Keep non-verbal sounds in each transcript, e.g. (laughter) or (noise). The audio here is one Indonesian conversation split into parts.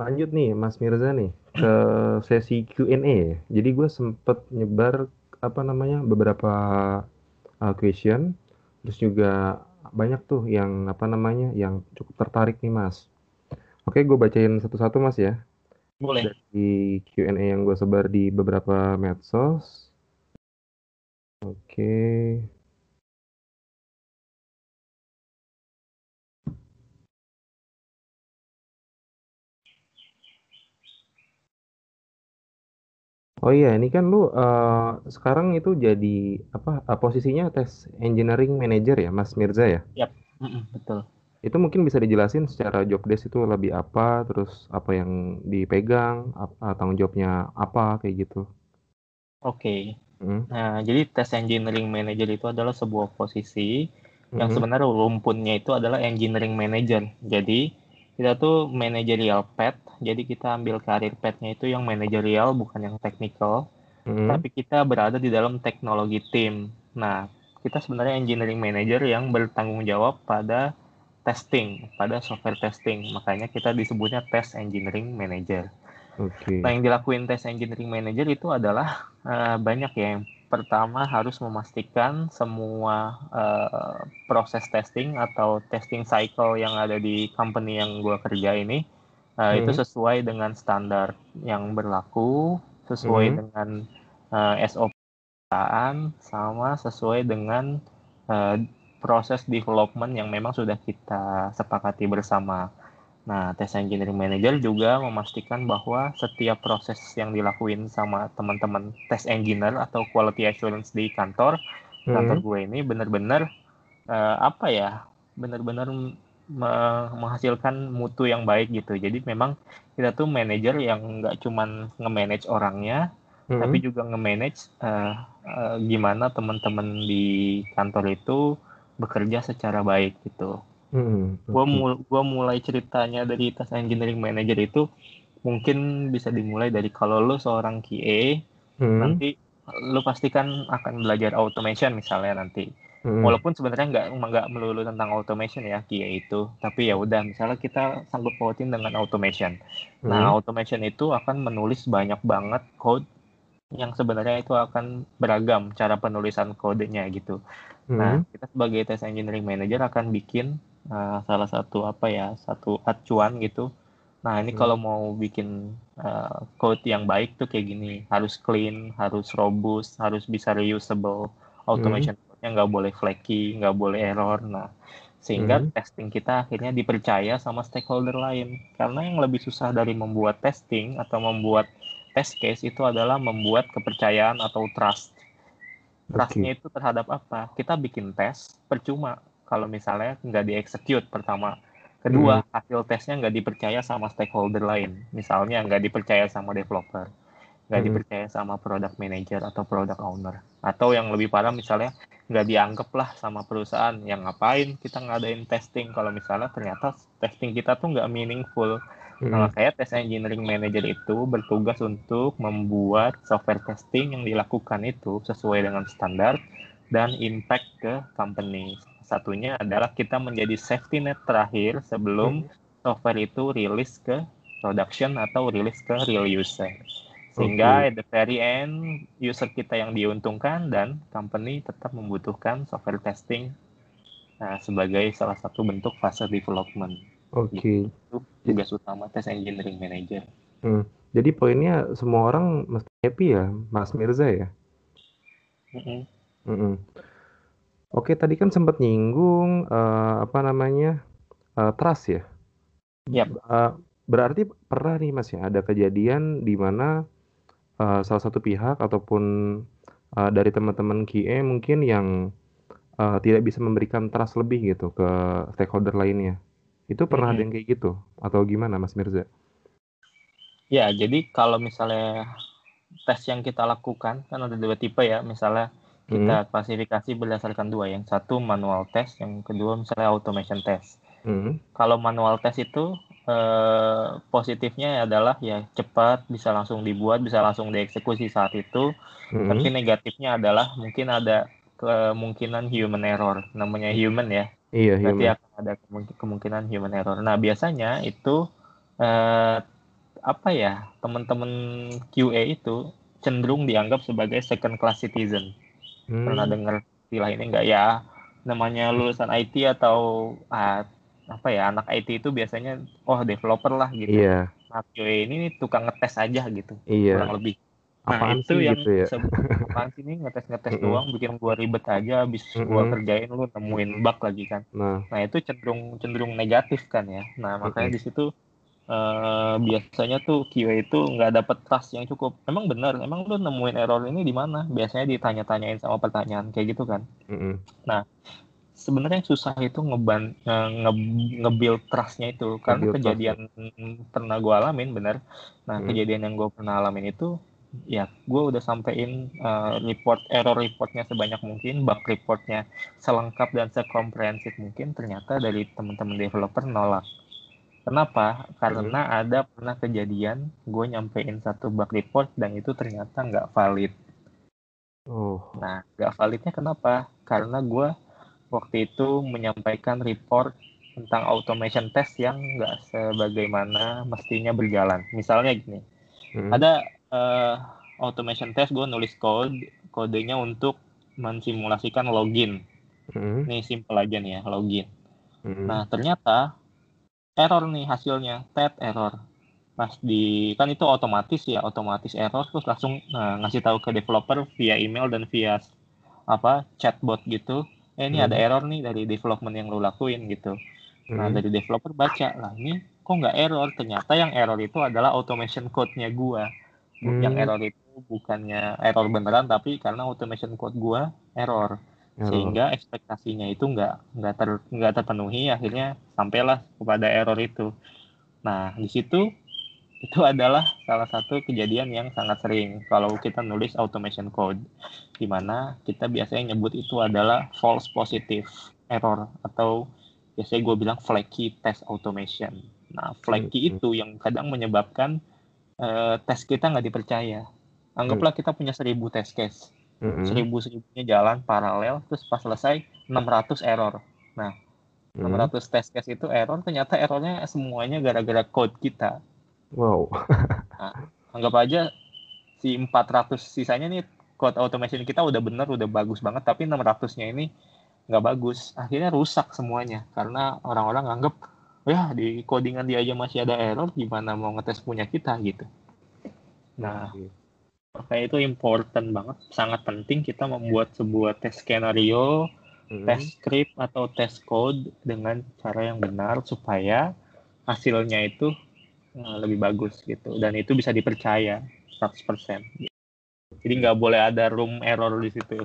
lanjut nih Mas Mirza nih ke sesi Q&A. Jadi gue sempet nyebar apa namanya beberapa uh, question, terus juga banyak tuh yang apa namanya yang cukup tertarik nih Mas. Oke, gue bacain satu-satu Mas ya. Boleh. Dari Q&A yang gue sebar di beberapa medsos. Oke. Oh iya, ini kan lu uh, sekarang itu jadi apa uh, posisinya tes engineering manager ya, Mas Mirza ya? Yap, mm -mm, betul. Itu mungkin bisa dijelasin secara job desk itu lebih apa, terus apa yang dipegang, apa, tanggung jawabnya apa kayak gitu. Oke. Okay. Hmm. Nah, jadi tes engineering manager itu adalah sebuah posisi yang sebenarnya rumpunnya itu adalah engineering manager. Jadi kita tuh managerial path, jadi kita ambil karir pathnya itu yang managerial bukan yang technical, hmm. tapi kita berada di dalam teknologi tim. Nah, kita sebenarnya engineering manager yang bertanggung jawab pada testing, pada software testing. Makanya kita disebutnya test engineering manager. Okay. Nah, yang dilakuin test engineering manager itu adalah uh, banyak ya. Yang pertama harus memastikan semua uh, proses testing atau testing cycle yang ada di company yang gue kerja ini uh, hmm. itu sesuai dengan standar yang berlaku, sesuai hmm. dengan uh, SOP perusahaan, sama sesuai dengan uh, proses development yang memang sudah kita sepakati bersama. Nah, tes engineering manager juga memastikan bahwa setiap proses yang dilakuin sama teman-teman tes engineer atau quality assurance di kantor, hmm. kantor gue ini benar-benar uh, apa ya, benar-benar menghasilkan mutu yang baik gitu. Jadi memang kita tuh manager yang nggak cuman nge-manage orangnya, hmm. tapi juga nge-manage uh, uh, gimana teman-teman di kantor itu bekerja secara baik gitu. Hmm, gua mul gua mulai ceritanya dari tas engineering manager itu mungkin bisa dimulai dari kalau lu seorang QA hmm. nanti lu pastikan akan belajar automation misalnya nanti. Hmm. Walaupun sebenarnya nggak nggak melulu tentang automation ya QA itu, tapi ya udah misalnya kita sanggup pautin dengan automation. Nah, hmm. Nah, automation itu akan menulis banyak banget code yang sebenarnya itu akan beragam cara penulisan kodenya gitu. Nah, hmm. Nah, kita sebagai test engineering manager akan bikin uh, salah satu apa ya satu acuan gitu nah ini hmm. kalau mau bikin uh, code yang baik tuh kayak gini harus clean harus robust harus bisa reusable automation hmm. nggak boleh flaky nggak boleh error nah sehingga hmm. testing kita akhirnya dipercaya sama stakeholder lain karena yang lebih susah dari membuat testing atau membuat test case itu adalah membuat kepercayaan atau trust trustnya okay. itu terhadap apa kita bikin tes percuma kalau misalnya nggak dieksekut pertama. Kedua, hmm. hasil tesnya nggak dipercaya sama stakeholder lain. Misalnya nggak dipercaya sama developer, nggak hmm. dipercaya sama product manager atau product owner. Atau yang lebih parah misalnya nggak dianggap lah sama perusahaan. Yang ngapain kita ngadain testing kalau misalnya ternyata testing kita tuh nggak meaningful. Hmm. Nah, kayak test engineering manager itu bertugas untuk membuat software testing yang dilakukan itu sesuai dengan standar dan impact ke company satunya adalah kita menjadi safety net terakhir sebelum hmm. software itu rilis ke production atau rilis ke real user. Sehingga okay. at the very end user kita yang diuntungkan dan company tetap membutuhkan software testing nah, sebagai salah satu bentuk fase development. Oke. Okay. Itu tugas utama test engineering manager. Hmm. Jadi poinnya semua orang mesti happy ya, Mas Mirza ya. Mm -hmm. Mm -hmm. Oke, tadi kan sempat nyinggung, uh, apa namanya, uh, trust ya? Yap. Uh, berarti pernah nih, Mas, ya, ada kejadian di mana, uh, salah satu pihak ataupun, uh, dari teman-teman QA mungkin yang, uh, tidak bisa memberikan trust lebih gitu ke stakeholder lainnya. Itu pernah ada yang kayak gitu? Atau gimana, Mas Mirza? Ya, jadi kalau misalnya tes yang kita lakukan, kan ada dua tipe ya, misalnya kita hmm. klasifikasi berdasarkan dua yang satu manual test yang kedua misalnya automation test hmm. kalau manual test itu eh, positifnya adalah ya cepat bisa langsung dibuat bisa langsung dieksekusi saat itu hmm. tapi negatifnya adalah mungkin ada kemungkinan human error namanya human ya iya berarti human. akan ada kemungkinan human error nah biasanya itu eh, apa ya teman-teman QA itu cenderung dianggap sebagai second class citizen. Hmm. Pernah dengar istilah ini enggak ya? Namanya lulusan IT atau ah, apa ya anak IT itu biasanya oh developer lah gitu. Iya. Nah, QA ini tukang ngetes aja gitu. Iya. Kurang lebih. Nah, apaan itu yang gitu ya? (laughs) apaan sih ini ngetes-ngetes doang bikin gua ribet aja habis mm -hmm. gua kerjain lu nemuin bug lagi kan. Nah, nah itu cenderung cenderung negatif kan ya. Nah, makanya mm -hmm. di situ uh, biasanya tuh QA itu nggak dapet trust yang cukup. Emang benar, emang lu nemuin error ini di mana? Biasanya ditanya-tanyain sama pertanyaan kayak gitu kan. Mm -hmm. Nah, sebenarnya yang susah itu ngeban nge, nge trustnya itu karena nge kejadian trust. pernah gue alamin bener nah hmm. kejadian yang gue pernah alamin itu ya gue udah sampein uh, report error reportnya sebanyak mungkin bug reportnya selengkap dan sekomprehensif mungkin ternyata dari teman-teman developer nolak kenapa karena hmm. ada pernah kejadian gue nyampein satu bug report dan itu ternyata nggak valid oh. nah nggak validnya kenapa karena gue waktu itu menyampaikan report tentang automation test yang nggak sebagaimana mestinya berjalan. Misalnya gini, hmm. ada uh, automation test gue nulis code, kodenya untuk mensimulasikan login. Hmm. Ini simple aja nih ya, login. Hmm. Nah ternyata error nih hasilnya, tet error. Pas di kan itu otomatis ya, otomatis error terus langsung nah, ngasih tahu ke developer via email dan via apa chatbot gitu eh ini hmm. ada error nih dari development yang lo lakuin gitu nah hmm. dari developer baca lah ini kok nggak error ternyata yang error itu adalah automation code-nya gua hmm. yang error itu bukannya error beneran tapi karena automation code gua error sehingga ekspektasinya itu nggak nggak ter nggak terpenuhi akhirnya sampailah kepada error itu nah di situ (laughs) itu adalah salah satu kejadian yang sangat sering kalau kita nulis automation code di mana kita biasanya nyebut itu adalah false positive error atau biasanya gue bilang flaky test automation. Nah, flaky hmm. itu yang kadang menyebabkan uh, tes kita nggak dipercaya. Anggaplah kita punya seribu test case, hmm. seribu seribunya jalan paralel, terus pas selesai 600 error. Nah, 600 test case itu error, ternyata errornya semuanya gara-gara code kita Wow. nah, anggap aja si 400 sisanya nih code automation kita udah bener, udah bagus banget, tapi 600-nya ini nggak bagus. Akhirnya rusak semuanya karena orang-orang anggap ya di codingan dia aja masih ada error, gimana mau ngetes punya kita gitu. Nah, makanya itu important banget, sangat penting kita membuat sebuah tes skenario, hmm. tes script atau tes code dengan cara yang benar supaya hasilnya itu Eh, lebih bagus gitu. Dan itu bisa dipercaya 100% jadi nggak boleh ada room error di situ.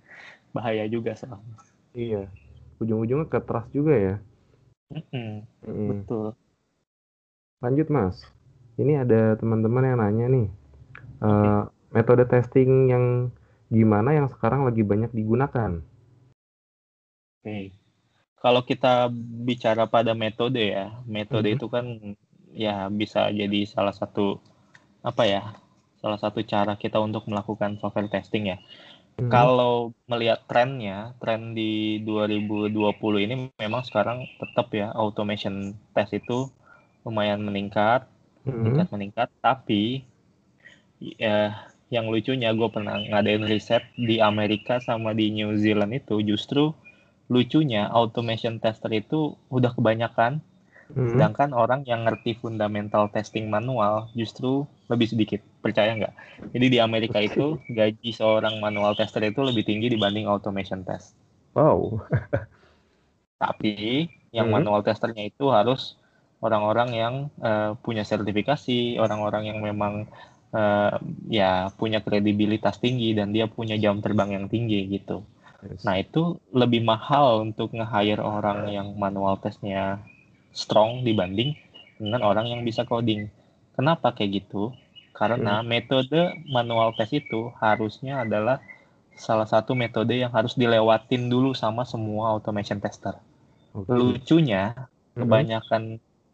(laughs) Bahaya juga soalnya. Iya. Ujung-ujungnya ke trust juga ya. Mm -hmm. Mm. betul. Lanjut mas. Ini ada teman-teman yang nanya nih. Uh, metode testing yang gimana yang sekarang lagi banyak digunakan oke okay. kalau kita bicara pada metode ya metode mm -hmm. itu kan ya bisa jadi salah satu apa ya salah satu cara kita untuk melakukan software testing ya. Hmm. Kalau melihat trennya, tren di 2020 ini memang sekarang tetap ya automation test itu lumayan meningkat, hmm. meningkat meningkat. Tapi ya, yang lucunya gue pernah ngadain riset di Amerika sama di New Zealand itu justru lucunya automation tester itu udah kebanyakan Hmm. Sedangkan orang yang ngerti fundamental testing manual justru lebih sedikit. Percaya nggak? Jadi di Amerika itu gaji seorang manual tester itu lebih tinggi dibanding automation test. Wow. (laughs) Tapi yang hmm. manual testernya itu harus orang-orang yang uh, punya sertifikasi, orang-orang yang memang uh, ya punya kredibilitas tinggi dan dia punya jam terbang yang tinggi gitu. Yes. Nah itu lebih mahal untuk nge-hire orang yang manual testnya strong dibanding dengan orang yang bisa coding. Kenapa kayak gitu? Karena hmm. metode manual test itu harusnya adalah salah satu metode yang harus dilewatin dulu sama semua automation tester. Okay. Lucunya, hmm. kebanyakan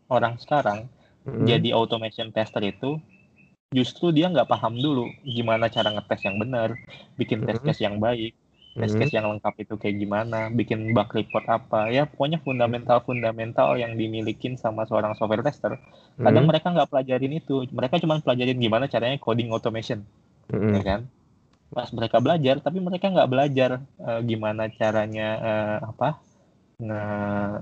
orang sekarang hmm. jadi automation tester itu justru dia nggak paham dulu gimana cara ngetes yang benar, bikin test case yang baik. test case yang lengkap itu kayak gimana, bikin bug report apa, ya pokoknya fundamental-fundamental yang dimilikin sama seorang software tester. Kadang Mhm. mereka nggak pelajarin itu, mereka cuma pelajarin gimana caranya coding automation, Mhm. ya kan? Pas mereka belajar, tapi mereka nggak belajar eh, gimana caranya eh, apa nge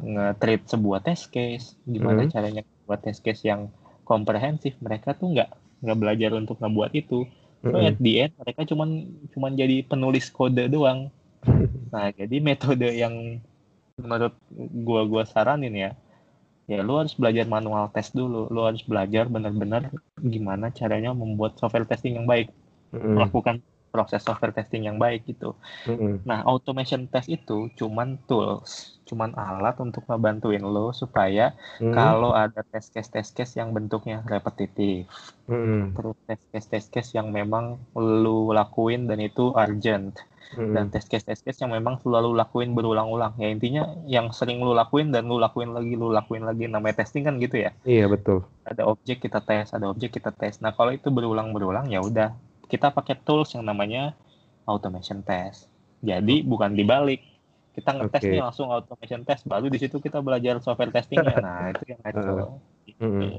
nge-treat sebuah test case, gimana Mhm. caranya buat test case yang komprehensif. Mereka tuh nggak nggak belajar untuk ngebuat itu. So Mhm. at the end mereka cuman cuman jadi penulis kode doang. (laughs) Nah, jadi metode yang menurut gua gua saranin ya, ya lu harus belajar manual test dulu. Lu harus belajar benar-benar gimana caranya membuat software testing yang baik, Mhm. melakukan proses software testing yang baik gitu. Mhm. Nah, automation test itu cuman tools, cuman alat untuk ngebantuin lo supaya Mhm. kalau ada test case test case yang bentuknya repetitif, Mhm. terus test case test case yang memang lu lakuin dan itu urgent, dan test case test case yang memang selalu lakuin berulang-ulang. Ya intinya yang sering lu lakuin dan lu lakuin lagi, lu lakuin lagi. Namanya testing kan gitu ya. Iya, betul. Ada objek kita tes, ada objek kita tes. Nah, kalau itu berulang-berulang ya udah kita pakai tools yang namanya automation test. Jadi bukan dibalik. Kita ngetes Oke. nih langsung automation test, baru di situ kita belajar software testingnya. (laughs) Nah, itu yang ngaco. Gitu. Mhm.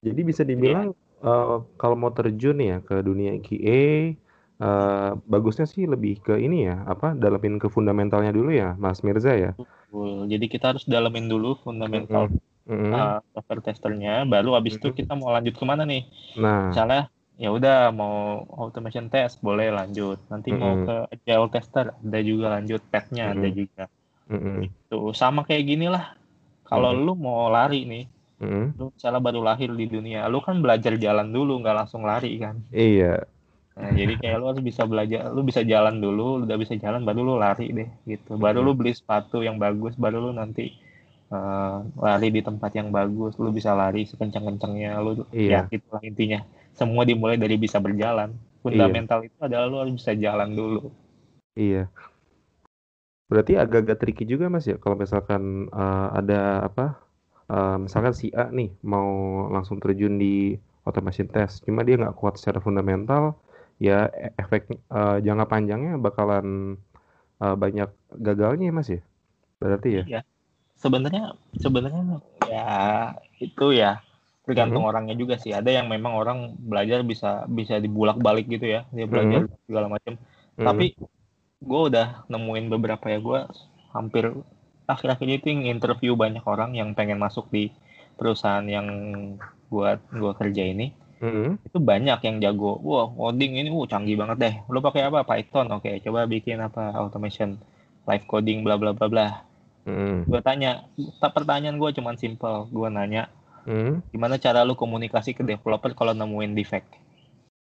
Jadi bisa dibilang eh, kalau mau terjun ya ke dunia QA, eh, bagusnya sih lebih ke ini ya, apa, dalemin ke fundamentalnya dulu ya, Mas Mirza ya? Betul. Jadi kita harus dalemin dulu fundamental Mhm. uh, software testernya, baru abis itu Mhm. kita mau lanjut ke mana nih? Nah, Misalnya ya udah mau automation test boleh lanjut. Nanti mau Mhm. ke agile tester ada juga lanjut, petnya ada Mhm. juga. mhm. Tuh sama kayak gini lah. Kalau Mhm. lu mau lari nih, Mhm. lu misalnya baru lahir di dunia, lu kan belajar jalan dulu, nggak langsung lari kan. Iya. Nah, jadi kayak lu harus bisa belajar, lu bisa jalan dulu, lu udah bisa jalan baru lu lari deh gitu. Baru lu beli sepatu yang bagus, baru lu nanti eh, lari di tempat yang bagus, lu bisa lari sekencang-kencangnya, lu Iya. ya gitulah intinya. Semua dimulai dari bisa berjalan. Fundamental itu adalah lu harus bisa jalan dulu. Iya. Berarti agak-agak tricky juga Mas ya kalau misalkan eh, ada apa? eh, misalkan si A nih mau langsung terjun di automation test, cuma dia nggak kuat secara fundamental, ya e- efek eh, jangka panjangnya bakalan eh, banyak gagalnya ya Mas ya? Berarti ya? Iya. Sebenarnya sebenarnya ya itu ya tergantung orangnya juga sih. Ada yang memang orang belajar bisa bisa dibulak-balik gitu ya. Dia belajar segala macam. Mhm. Tapi gue udah nemuin beberapa ya gue hampir akhir-akhir itu interview banyak orang yang pengen masuk di perusahaan yang buat gue kerja ini Mhm. itu banyak yang jago wah coding ini uh canggih banget deh lo pakai apa Python oke coba bikin apa automation live coding bla bla bla bla Mhm. gue tanya pertanyaan gue cuman simple gue nanya Mhm. gimana cara lu komunikasi ke developer kalau nemuin defect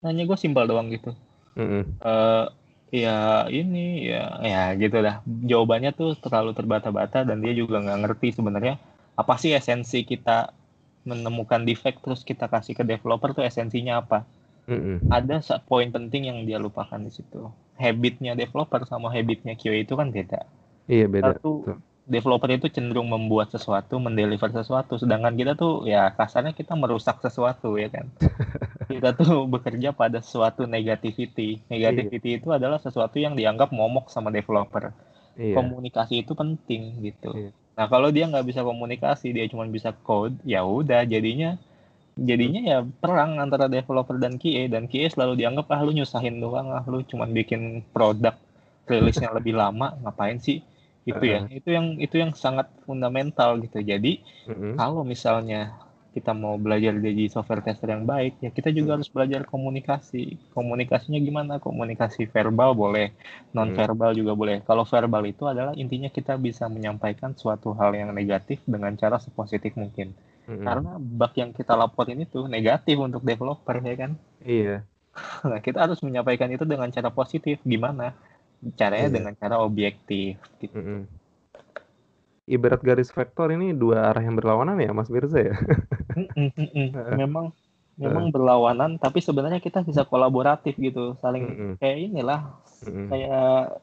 nanya gue simpel doang gitu Mhm. eh ya ini ya ya gitu dah jawabannya tuh terlalu terbata-bata dan dia juga nggak ngerti sebenarnya apa sih esensi kita menemukan defect terus kita kasih ke developer tuh esensinya apa Mhm. ada sa- poin penting yang dia lupakan di situ habitnya developer sama habitnya QA itu kan beda Iya beda. satu. Developer itu cenderung membuat sesuatu mendeliver sesuatu. Sedangkan kita tuh ya kasarnya kita merusak sesuatu ya kan? (laughs) Kita tuh bekerja pada suatu negativity. Negativity itu adalah sesuatu yang dianggap momok sama developer. Iya. komunikasi itu penting gitu. Iya. nah kalau dia nggak bisa komunikasi dia cuma bisa code ya udah jadinya jadinya ya perang antara developer dan QA dan QA selalu dianggap ah lu nyusahin doang ah lu cuma bikin produk rilisnya lebih lama ngapain sih itu ya. Itu yang itu yang sangat fundamental gitu. Jadi Mhm. kalau misalnya kita mau belajar jadi software tester yang baik ya kita juga harus belajar komunikasi. Komunikasinya gimana? Komunikasi verbal boleh non verbal juga boleh. Kalau verbal itu adalah intinya kita bisa menyampaikan suatu hal yang negatif dengan cara sepositif mungkin. Mhm. karena bug yang kita laporin itu negatif untuk developer ya kan? Iya. (laughs) nah kita harus menyampaikan itu dengan cara positif. Gimana caranya Iya. dengan cara objektif gitu Mhm. Ibarat garis vektor ini dua arah yang berlawanan ya Mas Mirza ya? Mm-mm. (laughs) memang memang berlawanan tapi sebenarnya kita bisa kolaboratif gitu saling Mhm. kayak inilah kayak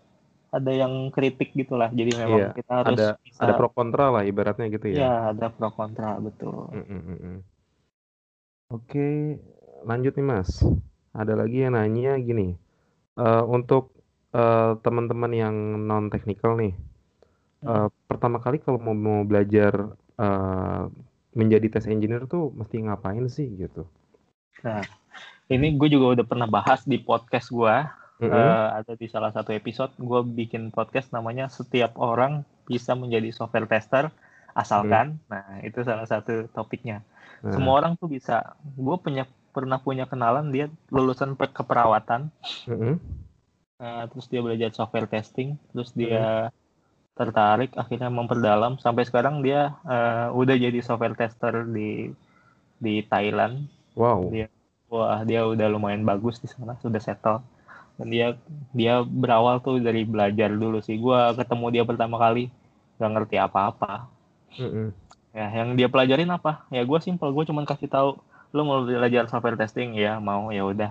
ada yang kritik gitulah jadi memang Iya, kita harus ada bisa ada pro kontra lah ibaratnya gitu ya. ya ada pro kontra betul Mm, mm, mm. Oke, lanjut nih Mas. Ada lagi yang nanya gini, eh, untuk uh, teman-teman yang non teknikal nih, uh, pertama kali kalau mau mau belajar, uh, menjadi test engineer tuh mesti ngapain sih gitu? Nah, ini gue juga udah pernah bahas di podcast gue, mm -hmm. uh, ada di salah satu episode gue bikin podcast namanya "Setiap Orang Bisa Menjadi Software Tester Asalkan", mm. nah itu salah satu topiknya. Nah. Semua orang tuh bisa gue punya pernah punya kenalan dia lulusan keperawatan. Mm -hmm uh, terus dia belajar software testing terus dia hmm. tertarik akhirnya memperdalam. Sampai sekarang dia uh, udah jadi software tester di di Thailand. Wow. Dia wah dia udah lumayan bagus di sana sudah settle. Dan dia dia berawal tuh dari belajar dulu sih. Gue ketemu dia pertama kali gak ngerti apa-apa. Mm -hmm. ya yang dia pelajarin apa? Ya gue simpel gue cuma kasih tahu lu mau belajar software testing? Ya mau. Ya udah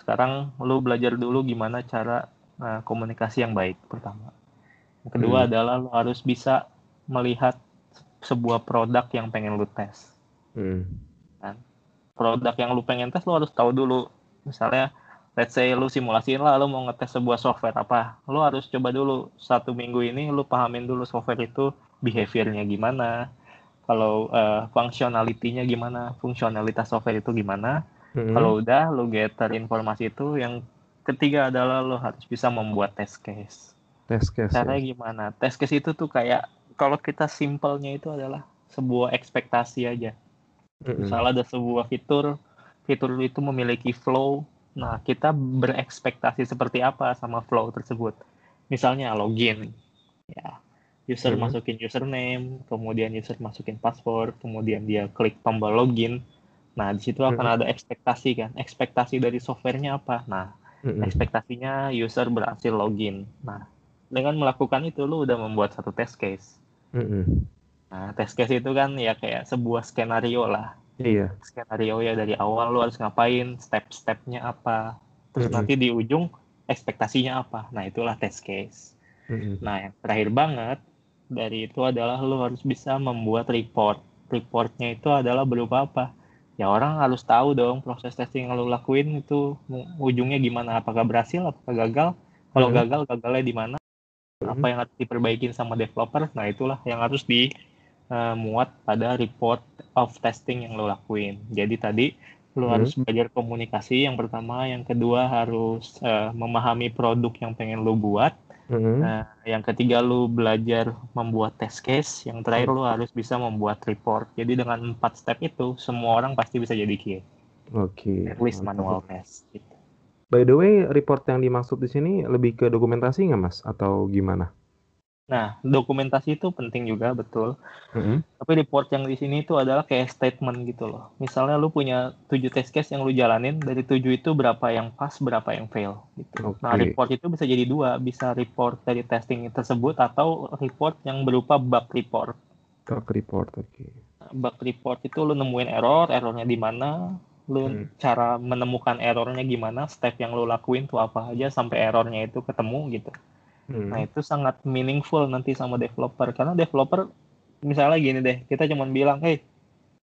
sekarang lu belajar dulu gimana cara uh, komunikasi yang baik pertama. Yang kedua hmm. adalah lu harus bisa melihat sebuah produk yang pengen lu tes. Hmm. Kan? Produk yang lu pengen tes lu harus tahu dulu. Misalnya let's say lu simulasiin lah lu mau ngetes sebuah software apa. Lu harus coba dulu satu minggu ini lu pahamin dulu software itu behaviornya gimana. Kalau uh, functionality-nya gimana, fungsionalitas software itu gimana Hmm. Kalau udah lo gather informasi itu, yang ketiga adalah lo harus bisa membuat test case. Test case. Caranya ya? gimana? Test case itu tuh kayak kalau kita simpelnya itu adalah sebuah ekspektasi aja. Hmm. Misalnya ada sebuah fitur, fitur itu memiliki flow. Nah, kita berekspektasi seperti apa sama flow tersebut. Misalnya login, ya user hmm. masukin username, kemudian user masukin password, kemudian dia klik tombol login Nah, di situ akan hmm. ada ekspektasi kan. Ekspektasi dari softwarenya apa? Nah, hmm. ekspektasinya user berhasil login. Nah, dengan melakukan itu lu udah membuat satu test case. Hmm. Nah, test case itu kan ya kayak sebuah skenario lah. Iya. Skenario ya dari awal lu harus ngapain, step-stepnya apa. Terus hmm. nanti di ujung ekspektasinya apa. Nah, itulah test case. Hmm. Nah, yang terakhir banget dari itu adalah lu harus bisa membuat report. Reportnya itu adalah berupa apa? Ya orang harus tahu dong proses testing yang lo lakuin itu ujungnya gimana? Apakah berhasil apakah gagal? Kalau hmm. gagal gagalnya di mana? Hmm. apa yang harus diperbaikin sama developer? Nah itulah yang harus dimuat eh, uh, pada report of testing yang lo lakuin. Jadi tadi lo hmm. harus belajar komunikasi yang pertama. Yang kedua harus uh, memahami produk yang pengen lo buat Mm-hmm. Nah, yang ketiga lu belajar membuat test case, yang terakhir lu harus bisa membuat report. Jadi dengan empat step itu, semua orang pasti bisa jadi QA. Oke. Okay. At least manual test. Gitu. By the way, report yang dimaksud di sini lebih ke dokumentasi nggak mas, atau gimana? Nah, dokumentasi itu penting juga, betul. Mm-hmm. Tapi report yang di sini itu adalah kayak statement gitu loh. Misalnya lu punya tujuh test case yang lu jalanin, dari tujuh itu berapa yang pas, berapa yang fail. Gitu. Okay. Nah, report itu bisa jadi dua. Bisa report dari testing tersebut atau report yang berupa bug report. Bug report, oke. Okay. Bug report itu lu nemuin error, errornya di mana, lu hmm. cara menemukan errornya gimana, step yang lu lakuin tuh apa aja sampai errornya itu ketemu gitu. Hmm. Nah itu sangat meaningful nanti sama developer. Karena developer misalnya gini deh kita cuma bilang, hey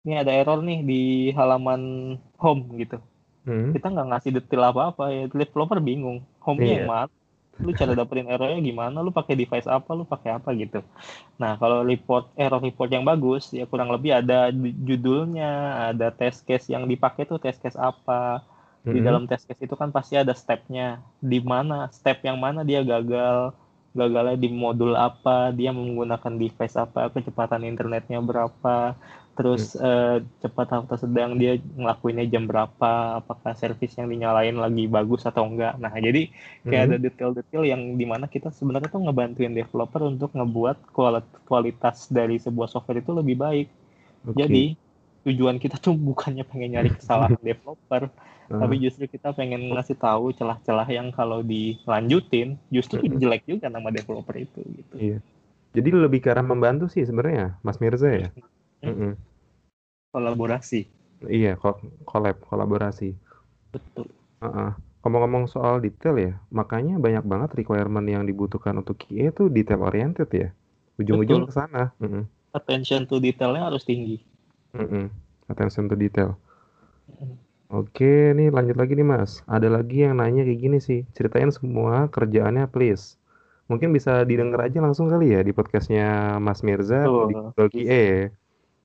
ini ada error nih di halaman home gitu. Hmm. Kita nggak ngasih detail apa-apa ya. Developer bingung. Home-nya yeah. yang mana? Lu cara dapetin errornya gimana? Lu pakai device apa? Lu pakai apa? Gitu. Nah kalau report error report yang bagus ya kurang lebih ada judulnya ada test case yang dipakai tuh test case apa di hmm. dalam test case itu kan pasti ada stepnya di mana step yang mana dia gagal gagalnya di modul apa dia menggunakan device apa kecepatan internetnya berapa terus hmm. uh, cepat atau sedang dia ngelakuinnya jam berapa apakah servis yang dinyalain lagi bagus atau enggak nah jadi kayak hmm. ada detail-detail yang di mana kita sebenarnya tuh ngebantuin developer untuk ngebuat kualitas dari sebuah software itu lebih baik okay. jadi tujuan kita tuh bukannya pengen nyari kesalahan (laughs) developer tapi justru kita pengen ngasih tahu celah-celah yang kalau dilanjutin justru jelek juga nama developer itu gitu. Iya. Jadi lebih ke arah membantu sih sebenarnya, Mas Mirza ya. Mm -hmm. Kolaborasi. Iya, kolab, kolaborasi. Betul. Uh -uh. Ngomong-ngomong soal detail ya, makanya banyak banget requirement yang dibutuhkan untuk QA itu detail oriented ya. Ujung-ujung ke sana. Mm -hmm. Attention to detailnya harus tinggi. Mm -hmm. Attention to detail. Oke, nih lanjut lagi nih Mas. Ada lagi yang nanya kayak gini sih. Ceritain semua kerjaannya please. Mungkin bisa didengar aja langsung kali ya di podcastnya Mas Mirza Tuh, di. Mm.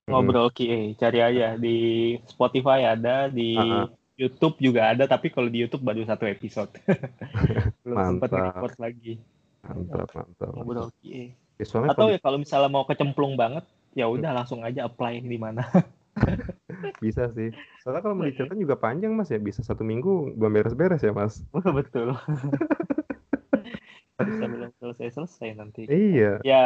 Ngobrol QA, cari aja di Spotify ada, di ah. YouTube juga ada, tapi kalau di YouTube baru satu episode. (laughs) Belum sempat record lagi. Mantap, mantap. Ngobrol QA. Ya, Atau ya kalau misalnya mau kecemplung banget, ya udah langsung aja apply di mana. (laughs) bisa sih. Soalnya kalau mau diceritain juga panjang Mas ya. Bisa satu minggu belum beres-beres ya Mas. Betul. (laughs) Bisa belum selesai-selesai nanti. Iya. Ya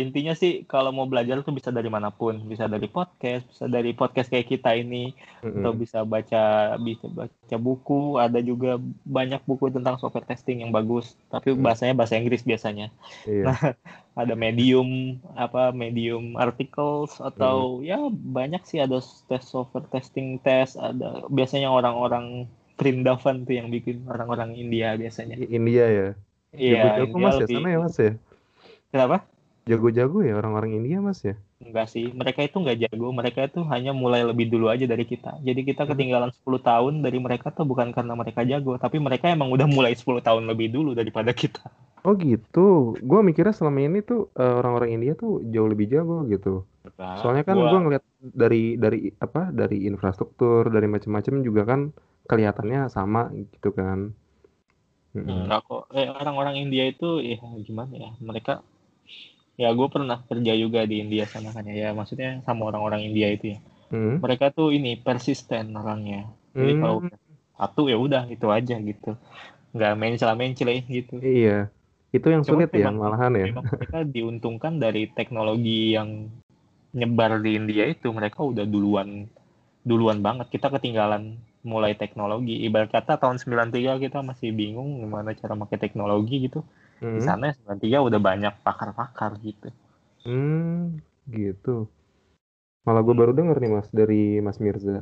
intinya sih kalau mau belajar tuh bisa dari mana pun, bisa dari podcast, bisa dari podcast kayak kita ini, Mm-mm. atau bisa baca bisa baca buku, ada juga banyak buku tentang software testing yang bagus, tapi bahasanya bahasa Inggris biasanya. Iya. (laughs) Ada medium apa medium articles atau ya banyak sih ada tes software testing test, ada biasanya orang-orang Prindavan tuh yang bikin orang-orang India biasanya. India ya. Iya, Jago-jago Mas ya lebih- sana ya Mas ya. Kenapa? Jago-jago ya orang-orang India Mas ya. Enggak sih, mereka itu nggak jago, mereka itu hanya mulai lebih dulu aja dari kita. Jadi kita Hmm. ketinggalan 10 tahun dari mereka tuh bukan karena mereka jago, tapi mereka emang udah mulai 10 tahun lebih dulu daripada kita. Oh gitu. Gua mikirnya selama ini tuh eh, orang-orang India tuh jauh lebih jago gitu. Soalnya kan gua ngeliat dari dari apa dari infrastruktur dari macam-macam juga kan kelihatannya sama gitu kan. Mm-mm. Enggak kok. Eh, orang-orang India itu ya gimana ya? Mereka ya gue pernah kerja juga di India sana kan ya. Ya maksudnya sama orang-orang India itu ya. Mm. Mereka tuh ini persisten orangnya. Jadi Hmm. kalau satu ya udah itu aja gitu. Nggak mencela-mencela gitu. Iya. Itu yang Cuma sulit ya memang- malahan ya. Memang mereka diuntungkan dari teknologi yang nyebar di India itu mereka udah duluan duluan banget kita ketinggalan mulai teknologi ibarat kata tahun 93 kita masih bingung gimana cara pakai teknologi gitu di Mm. sana 93 udah banyak pakar-pakar gitu Hmm, gitu. Malah gue baru denger nih Mas dari Mas Mirza.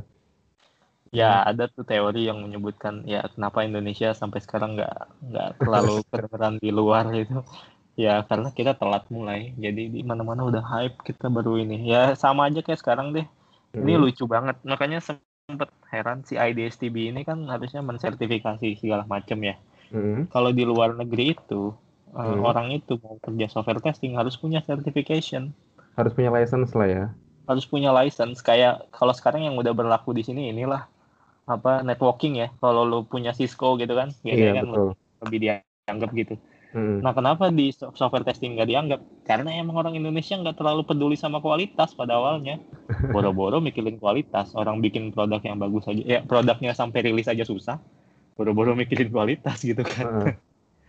ya ada tuh teori yang menyebutkan ya kenapa Indonesia sampai sekarang nggak nggak terlalu (laughs) kedengeran di luar itu ya karena kita telat mulai jadi di mana-mana udah hype kita baru ini ya sama aja kayak sekarang deh Ini Mm. lucu banget, makanya sempet heran si IDSTB ini kan harusnya mensertifikasi segala macam ya. Mm. Kalau di luar negeri itu eh, Hmm. orang itu mau kerja software testing harus punya certification, Harus punya license lah ya. harus punya license. Kayak kalau sekarang yang udah berlaku di sini inilah apa networking ya. Kalau lu punya Cisco gitu kan, Iya kan betul. lebih dianggap gitu. Mm. Nah kenapa di so- software testing nggak dianggap? Karena emang orang Indonesia nggak terlalu peduli sama kualitas pada awalnya. (laughs) Boro-boro mikirin kualitas. Orang bikin produk yang bagus aja, ya produknya sampai rilis aja susah. Boro-boro mikirin kualitas gitu kan. Heeh.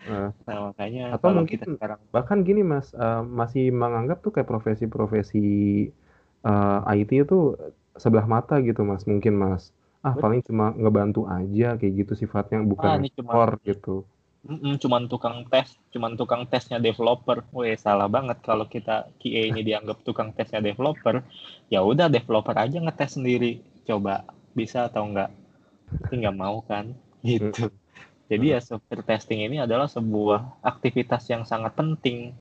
Heeh. (laughs) Nah makanya Atau mungkin kita sekarang bahkan gini Mas, eh, masih menganggap tuh kayak profesi-profesi eh, IT itu sebelah mata gitu Mas, mungkin Mas. Ah Betul. paling cuma ngebantu aja kayak gitu sifatnya ah, bukan cuma core gitu. Mm-mm, cuman tukang tes, cuman tukang tesnya developer. Weh, salah banget kalau kita QA ini dianggap tukang tesnya developer. Ya udah developer aja ngetes sendiri. Coba bisa atau enggak. Tapi nggak mau kan? Gitu. Jadi ya software testing ini adalah sebuah aktivitas yang sangat penting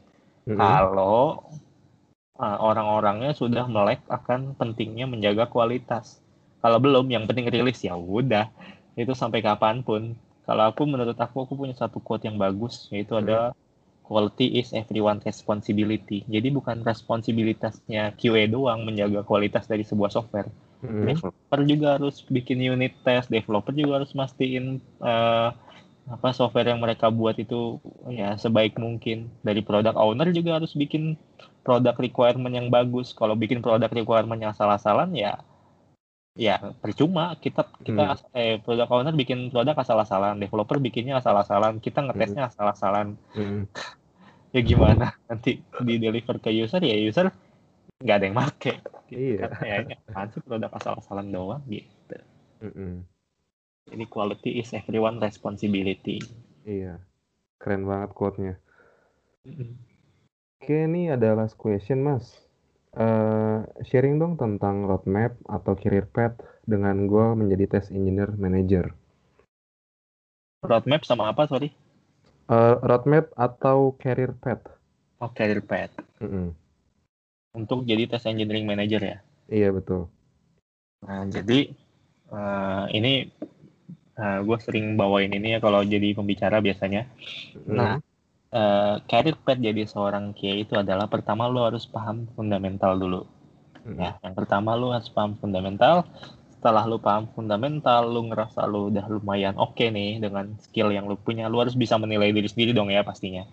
Mm-mm. kalau uh, orang-orangnya sudah melek akan pentingnya menjaga kualitas. Kalau belum, yang penting rilis ya udah. Itu sampai kapan pun. Kalau aku menurut aku aku punya satu quote yang bagus yaitu Hmm. adalah quality is everyone responsibility. Jadi bukan responsibilitasnya QA doang menjaga kualitas dari sebuah software. Mm-mm. Developer juga harus bikin unit test, developer juga harus mastiin eh, apa software yang mereka buat itu ya sebaik mungkin. Dari product owner juga harus bikin product requirement yang bagus. Kalau bikin product requirement yang salah-salan ya ya percuma kita kita eh product owner bikin produk asal-asalan, developer bikinnya asal-asalan, kita ngetesnya asal-asalan. Mm-mm. (laughs) Ya gimana nanti di deliver ke user ya user nggak ada yang make. Iya. Ya ini apaan sih produk asal-asalan doang gitu. Mm-mm. Jadi quality is everyone responsibility. Iya. Keren banget quote-nya. Oke, ini ada last question, Mas. Eh, sharing dong tentang roadmap atau career path dengan goal menjadi test engineer manager. Roadmap sama apa sorry? Eh, roadmap atau career path? Oh career path. Mm-mm. Untuk jadi test engineering manager ya. Iya betul. Nah jadi uh, ini uh, gue sering bawain ini ya kalau jadi pembicara biasanya. Hmm. Nah, uh, career path jadi seorang kiai itu adalah pertama lo harus paham fundamental dulu. Hmm. Ya, yang pertama lo harus paham fundamental. Setelah lo paham fundamental, lo ngerasa lo udah lumayan oke okay nih dengan skill yang lo punya. Lo harus bisa menilai diri sendiri dong ya pastinya.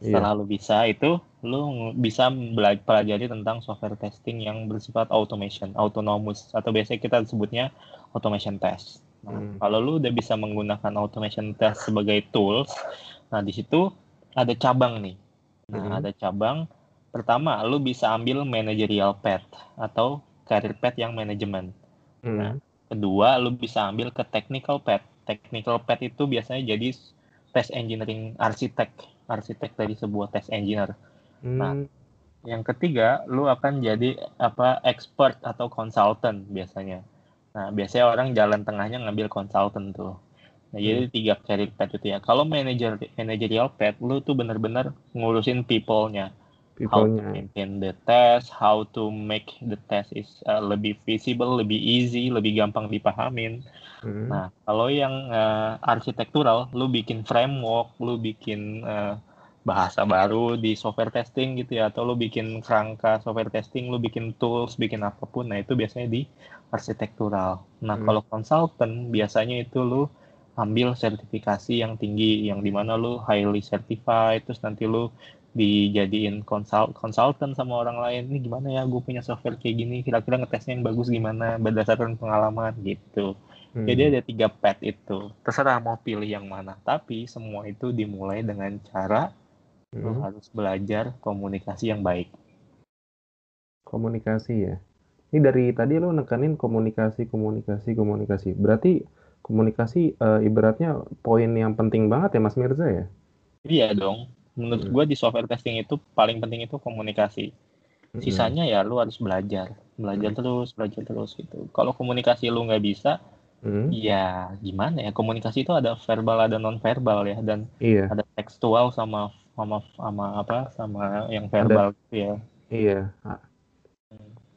Setelah yeah. lo bisa itu, lo bisa belajar pelajari tentang software testing yang bersifat automation, autonomous atau biasanya kita sebutnya automation test. Nah, hmm. kalau lu udah bisa menggunakan automation test sebagai tools, nah di situ ada cabang nih. Nah, hmm. ada cabang. Pertama, lu bisa ambil managerial path atau career path yang manajemen. Hmm. Nah, kedua, lu bisa ambil ke technical path. Technical path itu biasanya jadi test engineering arsitek, arsitek dari sebuah test engineer. Nah, hmm. Nah, yang ketiga, lu akan jadi apa expert atau consultant biasanya. Nah, biasanya orang jalan tengahnya ngambil konsultan tuh. Nah, hmm. jadi tiga career path itu ya. Kalau manager managerial path, lu tuh bener-bener ngurusin people-nya. How to maintain the test, how to make the test is uh, lebih visible, lebih easy, lebih gampang dipahamin. Hmm. Nah, kalau yang uh, arsitektural, lu bikin framework, lu bikin uh, bahasa baru di software testing gitu ya atau lu bikin kerangka software testing lu bikin tools bikin apa pun nah itu biasanya di arsitektural nah hmm. kalau consultant biasanya itu lu ambil sertifikasi yang tinggi yang di mana lu highly certified terus nanti lu dijadiin konsult konsultan sama orang lain. Ini gimana ya gue punya software kayak gini kira-kira ngetesnya yang bagus gimana berdasarkan pengalaman gitu. Hmm. jadi ada tiga path itu. Terserah mau pilih yang mana. Tapi semua itu dimulai dengan cara hmm. lo harus belajar komunikasi yang baik. Komunikasi ya. Ini dari tadi lo nekanin komunikasi komunikasi komunikasi. Berarti komunikasi uh, ibaratnya poin yang penting banget ya Mas Mirza ya iya dong menurut hmm. gue di software testing itu paling penting itu komunikasi hmm. sisanya ya lu harus belajar belajar hmm. terus belajar terus gitu kalau komunikasi lu nggak bisa Hmm. Ya gimana ya komunikasi itu ada verbal ada non verbal ya dan iya. ada tekstual sama sama sama apa sama yang verbal Ada, gitu ya iya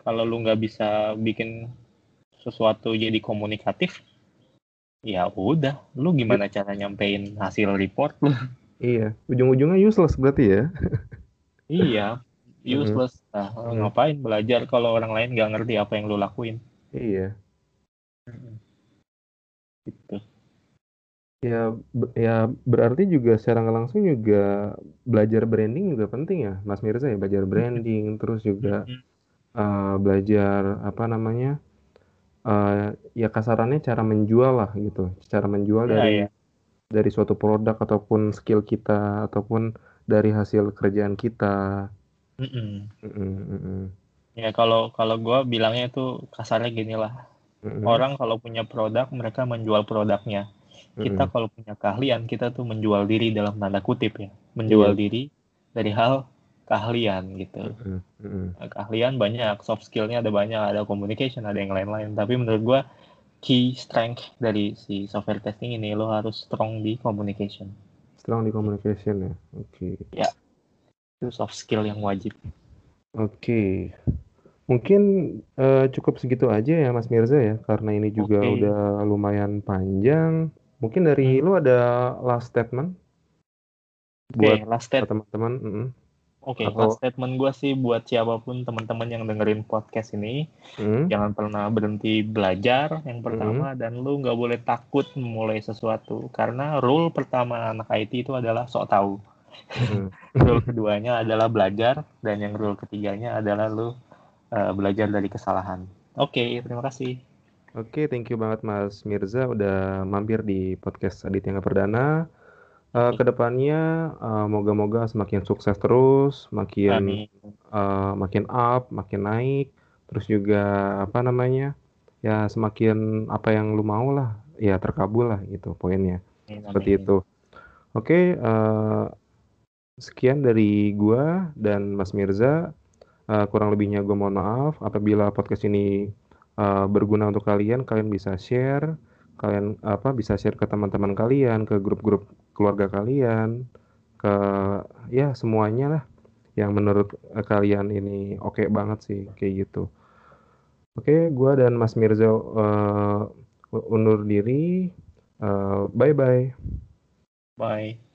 kalau lu nggak bisa bikin sesuatu jadi komunikatif ya udah lu gimana cara nyampein hasil report? Lu (laughs) iya ujung-ujungnya useless berarti ya. (laughs) Iya useless. Nah hmm. ngapain belajar kalau orang lain nggak ngerti apa yang lu lakuin? Iya. Gitu. Ya, ya berarti juga secara nggak langsung juga belajar branding juga penting ya, Mas Mirza ya, belajar branding, terus juga uh, belajar apa namanya, uh, ya kasarannya cara menjual lah gitu, cara menjual iya, dari iya. dari suatu produk ataupun skill kita ataupun dari hasil kerjaan kita. Mm -mm. Ya kalau kalau gue bilangnya itu kasarnya gini lah, mm orang kalau punya produk mereka menjual produknya kita kalau punya keahlian kita tuh menjual diri dalam tanda kutip ya menjual yeah. diri dari hal keahlian gitu mm-hmm. keahlian banyak soft skillnya ada banyak ada communication ada yang lain-lain tapi menurut gue key strength dari si software testing ini lo harus strong di communication strong di communication ya oke okay. ya itu soft skill yang wajib oke okay. Mungkin, uh, cukup segitu aja ya Mas Mirza ya, karena ini juga okay. udah lumayan panjang. Mungkin dari hmm. lu ada last statement? Buat okay, last statement teman-teman, mm Oke, okay, Atau... statement gue sih buat siapa pun teman-teman yang dengerin podcast ini, hmm. jangan pernah berhenti belajar yang pertama hmm. dan lu nggak boleh takut memulai sesuatu karena rule pertama anak IT itu adalah sok tahu. Hmm. (laughs) rule keduanya adalah belajar dan yang rule ketiganya adalah lu uh, belajar dari kesalahan. Oke, okay, terima kasih. Oke, thank you banget Mas Mirza udah mampir di podcast Aditya Perdana. Uh, ke depannya uh, moga-moga semakin sukses terus, makin uh, makin up, makin naik, terus juga apa namanya ya semakin apa yang lu mau lah, ya terkabul lah gitu poinnya, amin, seperti itu. Oke, uh, sekian dari gua dan Mas Mirza. Uh, kurang lebihnya gue mohon maaf. Apabila podcast ini uh, berguna untuk kalian, kalian bisa share, kalian apa bisa share ke teman-teman kalian, ke grup-grup keluarga kalian, ke ya semuanya lah yang menurut kalian ini oke okay banget sih kayak gitu. Oke, okay, gua dan Mas Mirza uh, undur diri. Uh, bye bye. Bye.